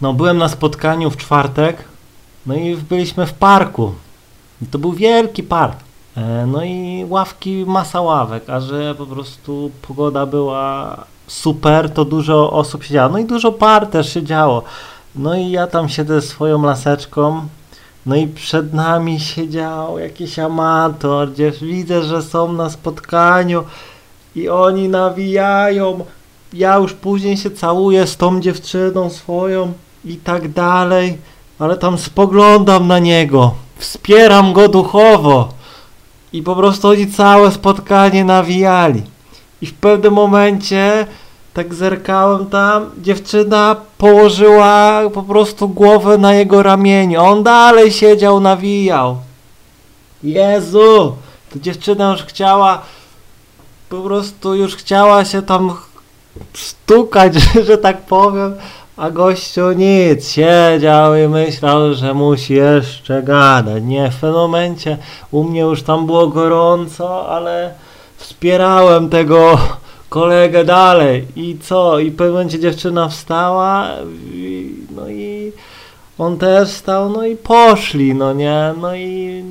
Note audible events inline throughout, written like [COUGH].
No, byłem na spotkaniu w czwartek, no i byliśmy w parku. To był wielki park. E, No i ławki, masa ławek, a że po prostu pogoda była super, to dużo osób siedziało. No i dużo par też siedziało. No i ja tam siedzę swoją laseczką. No i przed nami siedział jakiś amator, gdzie widzę, że są na spotkaniu i oni nawijają. Ja już później się całuję z tą dziewczyną swoją i tak dalej, ale tam spoglądam na niego, wspieram go duchowo i po prostu oni całe spotkanie nawijali. I w pewnym momencie tak zerkałem tam, dziewczyna położyła po prostu głowę na jego ramieniu, on dalej siedział, nawijał. Jezu, to dziewczyna już chciała, po prostu już chciała się tam stukać, [LAUGHS] że tak powiem, a gościu nic, siedział i myślał, że musi jeszcze gadać. Nie, w tym momencie u mnie już tam było gorąco, ale wspierałem tego kolegę dalej. I co? I w pewnym momencie dziewczyna wstała, i, no i on też wstał, no i poszli, no nie? No i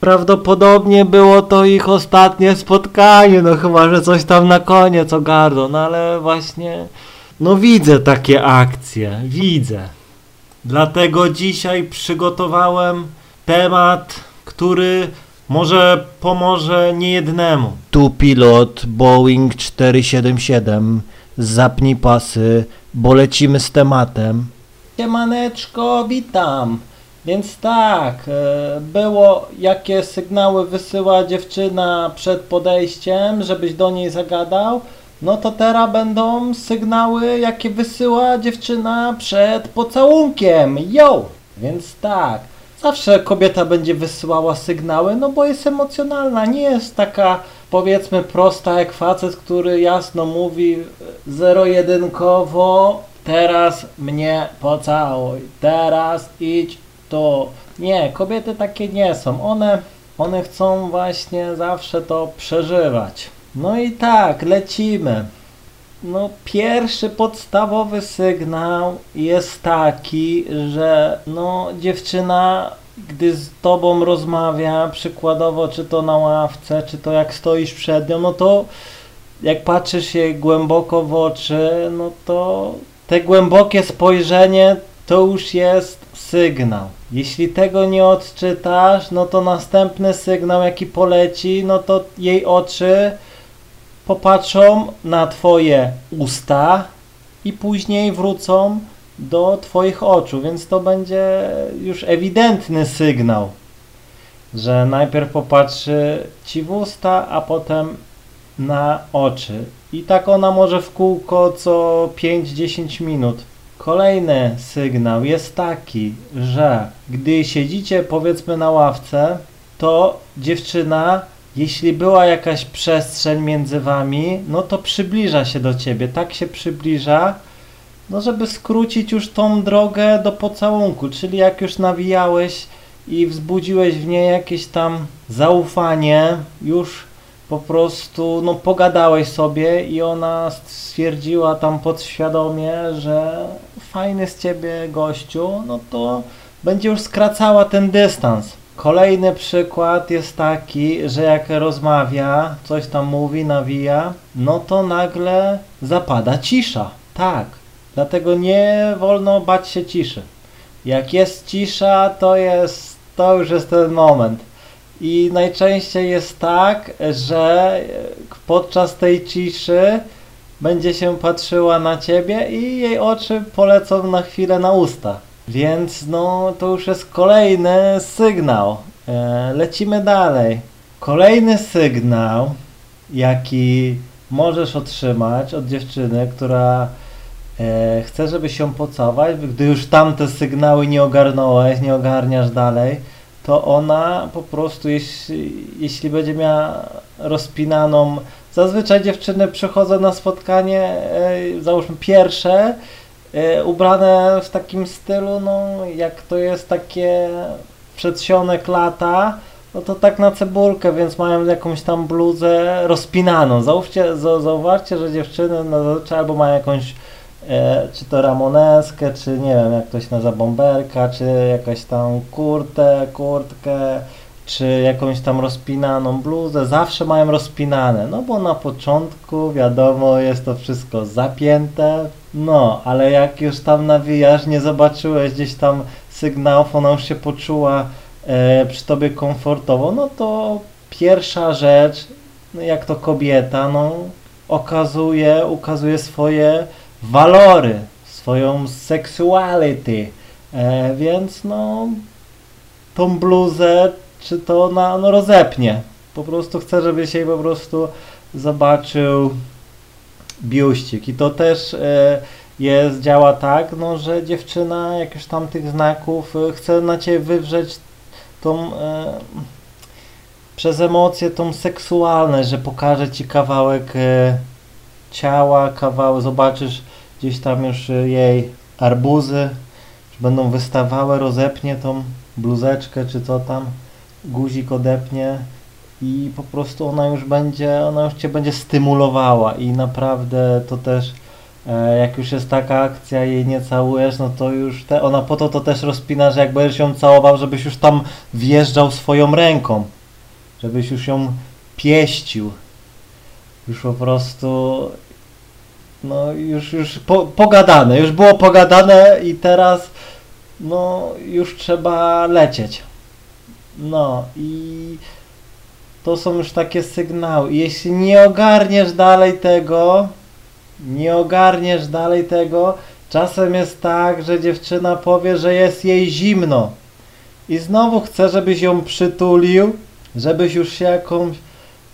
prawdopodobnie było to ich ostatnie spotkanie, no chyba, że coś tam na koniec ogarną, no ale właśnie, no widzę takie akcje, widzę. Dlatego dzisiaj przygotowałem temat, który może pomoże niejednemu. Tu pilot Boeing 477, zapnij pasy, bo lecimy z tematem. Siemaneczko, witam. Więc tak, e, było jakie sygnały wysyła dziewczyna przed podejściem, żebyś do niej zagadał. No to teraz będą sygnały, jakie wysyła dziewczyna przed pocałunkiem. Yo! Więc tak, zawsze kobieta będzie wysyłała sygnały, no bo jest emocjonalna, nie jest taka powiedzmy prosta jak facet, który jasno mówi zero-jedynkowo teraz mnie pocałuj, teraz idź tu. Nie, kobiety takie nie są, one, one chcą właśnie zawsze to przeżywać. No i tak, lecimy. No, pierwszy podstawowy sygnał jest taki, że no, dziewczyna, gdy z tobą rozmawia, przykładowo, czy to na ławce, czy to jak stoisz przed nią, no to jak patrzysz jej głęboko w oczy, no to te głębokie spojrzenie to już jest sygnał. Jeśli tego nie odczytasz, no to następny sygnał, jaki poleci, no to jej oczy popatrzą na Twoje usta i później wrócą do Twoich oczu, więc to będzie już ewidentny sygnał, że najpierw popatrzy Ci w usta, a potem na oczy. I tak ona może w kółko co 5-10 minut. Kolejny sygnał jest taki, że gdy siedzicie powiedzmy na ławce, to dziewczyna jeśli była jakaś przestrzeń między wami, no to przybliża się do ciebie. Tak się przybliża, no żeby skrócić już tą drogę do pocałunku. Czyli jak już nawijałeś i wzbudziłeś w niej jakieś tam zaufanie, już po prostu no pogadałeś sobie i ona stwierdziła tam podświadomie, że fajny z ciebie gościu, no to będzie już skracała ten dystans. Kolejny przykład jest taki, że jak rozmawia, coś tam mówi, nawija, no to nagle zapada cisza. Tak, dlatego nie wolno bać się ciszy. Jak jest cisza, to jest, to już jest ten moment. I najczęściej jest tak, że podczas tej ciszy będzie się patrzyła na ciebie i jej oczy polecą na chwilę na usta. Więc no to już jest kolejny sygnał. E, lecimy dalej. Kolejny sygnał, jaki możesz otrzymać od dziewczyny, która e, chce, żeby się pocałować, gdy już tamte sygnały nie ogarnąłeś, nie ogarniasz dalej, to ona po prostu, jeśli, jeśli będzie miała rozpinaną, zazwyczaj dziewczyny przychodzą na spotkanie, e, załóżmy pierwsze, ubrane w takim stylu, no jak to jest takie przedsionek lata, no to tak na cebulkę, więc mają jakąś tam bluzę rozpinaną. Zauważcie, zauważcie że dziewczyny zazwyczaj albo mają jakąś e, czy to ramoneskę, czy nie wiem, jak to się nazywa, bomberka, czy jakaś tam kurtę, kurtkę, czy jakąś tam rozpinaną bluzę, zawsze mają rozpinane, no bo na początku wiadomo jest to wszystko zapięte, no, ale jak już tam nawijasz, nie zobaczyłeś gdzieś tam sygnałów, ona już się poczuła e, przy tobie komfortowo, no to pierwsza rzecz, no jak to kobieta, no okazuje, ukazuje swoje walory, swoją sexuality, e, więc no tą bluzę, czy to ona no, rozepnie. Po prostu chcę, żebyś jej po prostu zobaczył biuścik. I to też e, jest, działa tak, no, że dziewczyna jakichś tam tych znaków e, chce na ciebie wywrzeć tą e, przez emocje tą seksualność, że pokaże ci kawałek ciała, kawałek, zobaczysz gdzieś tam już jej arbuzy, będą wystawały, rozepnie tą bluzeczkę czy co tam, guzik odepnie i po prostu ona już będzie, ona już cię będzie stymulowała i naprawdę to też e, jak już jest taka akcja jej nie całujesz, no to już te, ona po to to też rozpina, że jak będziesz ją całował, żebyś już tam wjeżdżał swoją ręką, żebyś już ją pieścił. Już po prostu no już, już po, pogadane, już było pogadane i teraz no już trzeba lecieć. No i to są już takie sygnały. Jeśli nie ogarniesz dalej tego, nie ogarniesz dalej tego, czasem jest tak, że dziewczyna powie, że jest jej zimno. I znowu chce, żebyś ją przytulił, żebyś już się jakąś,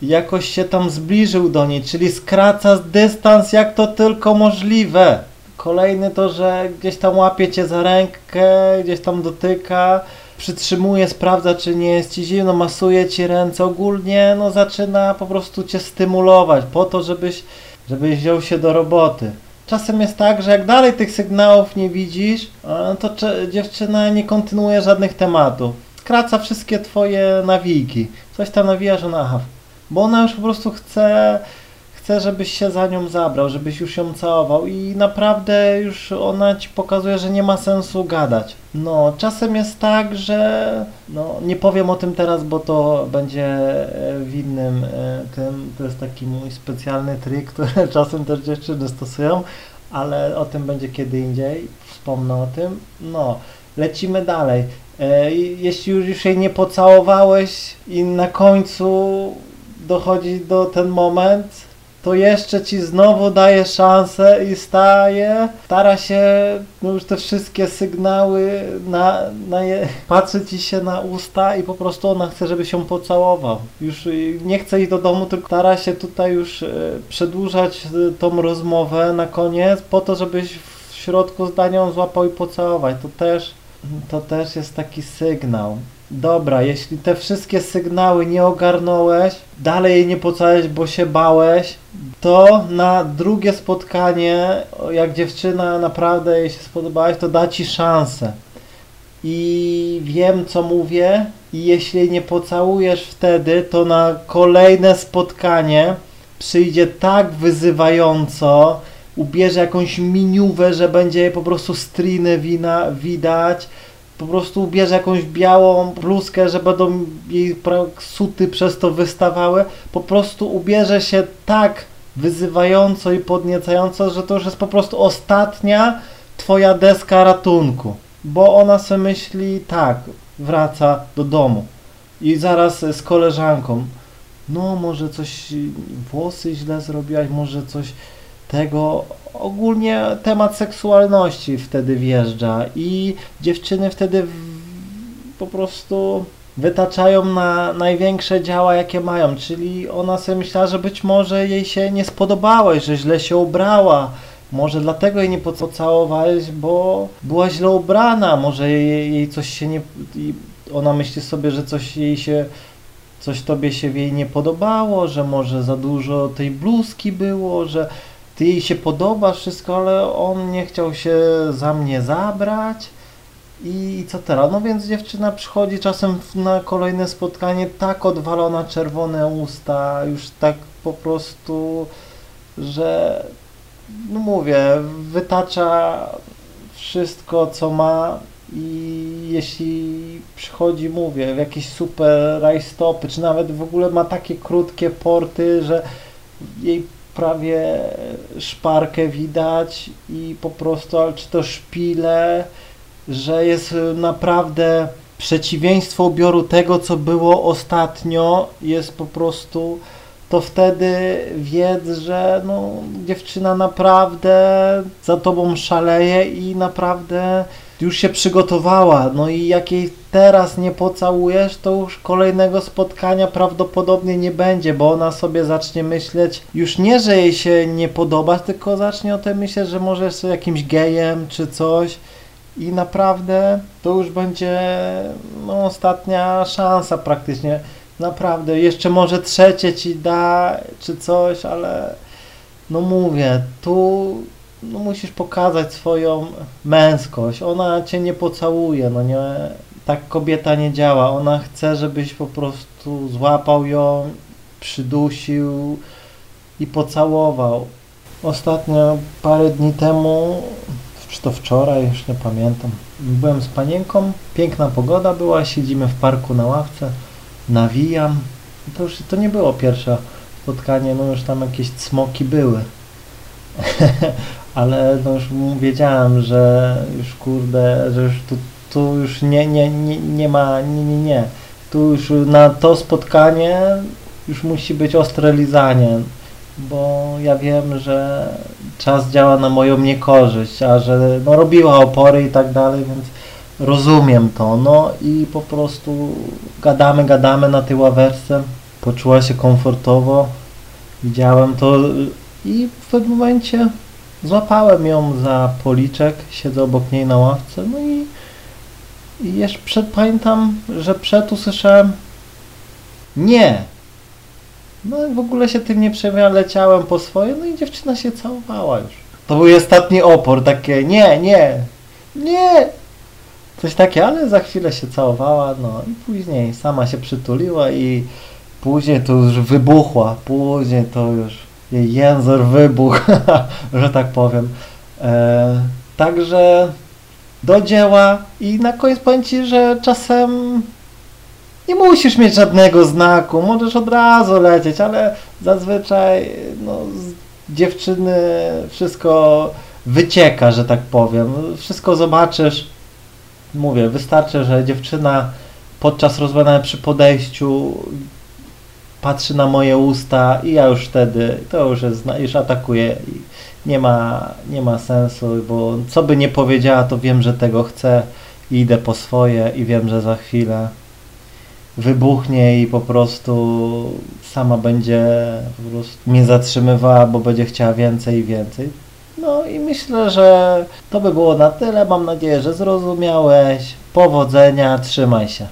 jakoś się tam zbliżył do niej, czyli skraca dystans jak to tylko możliwe. Kolejny to, że gdzieś tam łapie cię za rękę, gdzieś tam dotyka, przytrzymuje, sprawdza czy nie jest ci zimno, masuje ci ręce, ogólnie no zaczyna po prostu cię stymulować po to, żebyś, żebyś wziął się do roboty. Czasem jest tak, że jak dalej tych sygnałów nie widzisz, e, to dziewczyna nie kontynuuje żadnych tematów. Skraca wszystkie twoje nawiki. Coś tam nawijasz, ona aha. Bo ona już po prostu chce, chce, żebyś się za nią zabrał, żebyś już ją całował i naprawdę już ona ci pokazuje, że nie ma sensu gadać. No, czasem jest tak, że no, nie powiem o tym teraz, bo to będzie e, w innym e, tym, to jest taki mój specjalny trik, [LAUGHS] który czasem też dziewczyny stosują, ale o tym będzie kiedy indziej, wspomnę o tym. No, lecimy dalej. E, jeśli już, już jej nie pocałowałeś i na końcu dochodzi do ten moment, to jeszcze ci znowu daje szansę i staje, stara się no już te wszystkie sygnały na, na je, patrzy ci się na usta i po prostu ona chce, żeby się pocałował. Już nie chce iść do domu, tylko stara się tutaj już y, przedłużać y, tą rozmowę na koniec po to, żebyś w środku zdania ją złapał i pocałować. To też, to też jest taki sygnał. Dobra, jeśli te wszystkie sygnały nie ogarnąłeś, dalej jej nie pocałeś, bo się bałeś, to na drugie spotkanie, jak dziewczyna naprawdę jej się spodobałaś, to da ci szansę. I wiem, co mówię, i jeśli nie pocałujesz wtedy, to na kolejne spotkanie przyjdzie tak wyzywająco, ubierze jakąś miniówę, że będzie po prostu striny wina widać, po prostu ubierze jakąś białą bluzkę, że będą jej suty przez to wystawały, po prostu ubierze się tak wyzywająco i podniecająco, że to już jest po prostu ostatnia twoja deska ratunku. Bo ona sobie myśli, tak, wraca do domu. I zaraz z koleżanką, no może coś, włosy źle zrobiłaś, może coś tego, ogólnie temat seksualności wtedy wjeżdża i dziewczyny wtedy w, po prostu wytaczają na największe działa, jakie mają, czyli ona sobie myślała, że być może jej się nie spodobałeś, że źle się ubrała, może dlatego jej nie pocałowałeś, bo była źle ubrana, może jej, jej coś się nie... Ona myśli sobie, że coś jej się coś tobie się w jej nie podobało, że może za dużo tej bluzki było, że ty jej się podoba wszystko, ale on nie chciał się za mnie zabrać i co teraz? No więc dziewczyna przychodzi czasem na kolejne spotkanie tak odwalona, czerwone usta, już tak po prostu, że no mówię, wytacza wszystko, co ma i jeśli przychodzi, mówię, w jakieś super rajstopy, czy nawet w ogóle ma takie krótkie porty, że jej prawie szparkę widać i po prostu, ale czy to szpile, że jest naprawdę przeciwieństwo ubioru tego, co było ostatnio, jest po prostu to wtedy wiedz, że no, dziewczyna naprawdę za tobą szaleje i naprawdę już się przygotowała. No i jak jej teraz nie pocałujesz, to już kolejnego spotkania prawdopodobnie nie będzie, bo ona sobie zacznie myśleć już nie, że jej się nie podoba, tylko zacznie o tym myśleć, że może jest jakimś gejem czy coś. I naprawdę to już będzie no, ostatnia szansa praktycznie naprawdę, jeszcze może trzecie ci da, czy coś, ale no mówię, tu no musisz pokazać swoją męskość. Ona cię nie pocałuje, no nie, tak kobieta nie działa. Ona chce, żebyś po prostu złapał ją, przydusił i pocałował. Ostatnio, parę dni temu, czy to wczoraj, już nie pamiętam, byłem z panienką, piękna pogoda była, siedzimy w parku na ławce, nawijam. To już to nie było pierwsze spotkanie, no już tam jakieś cmoki były. [LAUGHS] Ale no już wiedziałem, że już kurde, że już tu, tu już nie, nie, nie, nie ma, nie, nie, nie. Tu już na to spotkanie już musi być ostre lizanie, bo ja wiem, że czas działa na moją niekorzyść, a że no, robiła opory i tak dalej, więc rozumiem to, no i po prostu gadamy, gadamy na tej ławeczce, poczuła się komfortowo, widziałem to i w pewnym momencie złapałem ją za policzek, siedzę obok niej na ławce, no i, i jeszcze przed, pamiętam, że przed usłyszałem nie. No i w ogóle się tym nie przejmowałem, leciałem po swoje, no i dziewczyna się całowała już. To był ostatni opór, takie nie, nie, nie, coś takie, ale za chwilę się całowała, no i później sama się przytuliła i później to już wybuchła, później to już jej język wybuchł, [LAUGHS] że tak powiem. E, także do dzieła i na koniec powiem Ci, że czasem nie musisz mieć żadnego znaku, możesz od razu lecieć, ale zazwyczaj no, z dziewczyny wszystko wycieka, że tak powiem. Wszystko zobaczysz, mówię, wystarczy, że dziewczyna podczas rozmawiania przy podejściu patrzy na moje usta i ja już wtedy, to już jest, już atakuję nie ma, nie ma sensu, bo co by nie powiedziała, to wiem, że tego chcę i idę po swoje i wiem, że za chwilę wybuchnie i po prostu sama będzie po prostu mnie zatrzymywała, bo będzie chciała więcej i więcej. No i myślę, że to by było na tyle. Mam nadzieję, że zrozumiałeś. Powodzenia, trzymaj się.